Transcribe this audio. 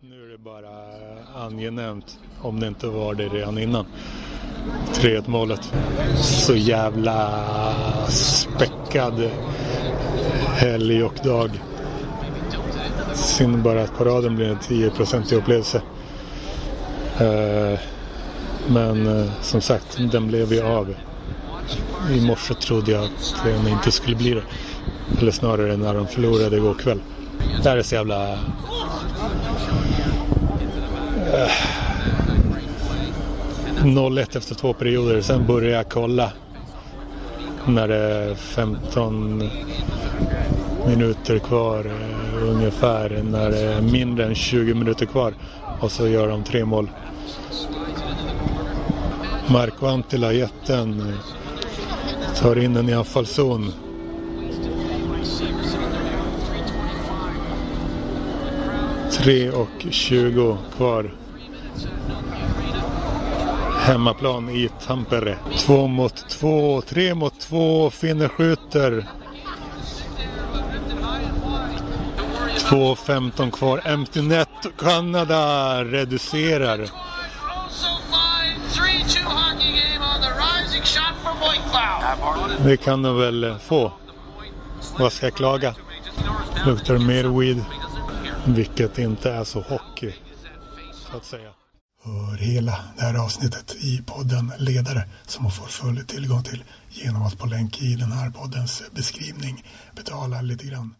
Nu är det bara angenämt om det inte var det redan innan. 3-1 målet. Så jävla späckad helg och dag. Synd bara att paraden blir en 10-procentig upplevelse. Eh, men eh, som sagt, den blev ju av. I morse trodde jag att den inte skulle bli det. Eller snarare när de förlorade igår kväll. Det här är så jävla... Eh. Uh, 0-1 efter två perioder. Sen började jag kolla när det är 15 minuter kvar uh, ungefär. När det är mindre än 20 minuter kvar. Och så gör de tre mål. Marco Antila, jätten, eh, tar in den i anfallszon. 3 och 20 kvar. Hemmaplan i Tampere. Två mot två, tre mot två. Finne skjuter. 2.15 kvar. Empty net. Kanada reducerar. Det kan de väl få. Vad ska jag klaga? Luktar mer weed. Vilket inte är så hockey. Så att säga. Hör hela det här avsnittet i podden Ledare som man får full tillgång till genom att på länk i den här poddens beskrivning betala lite grann.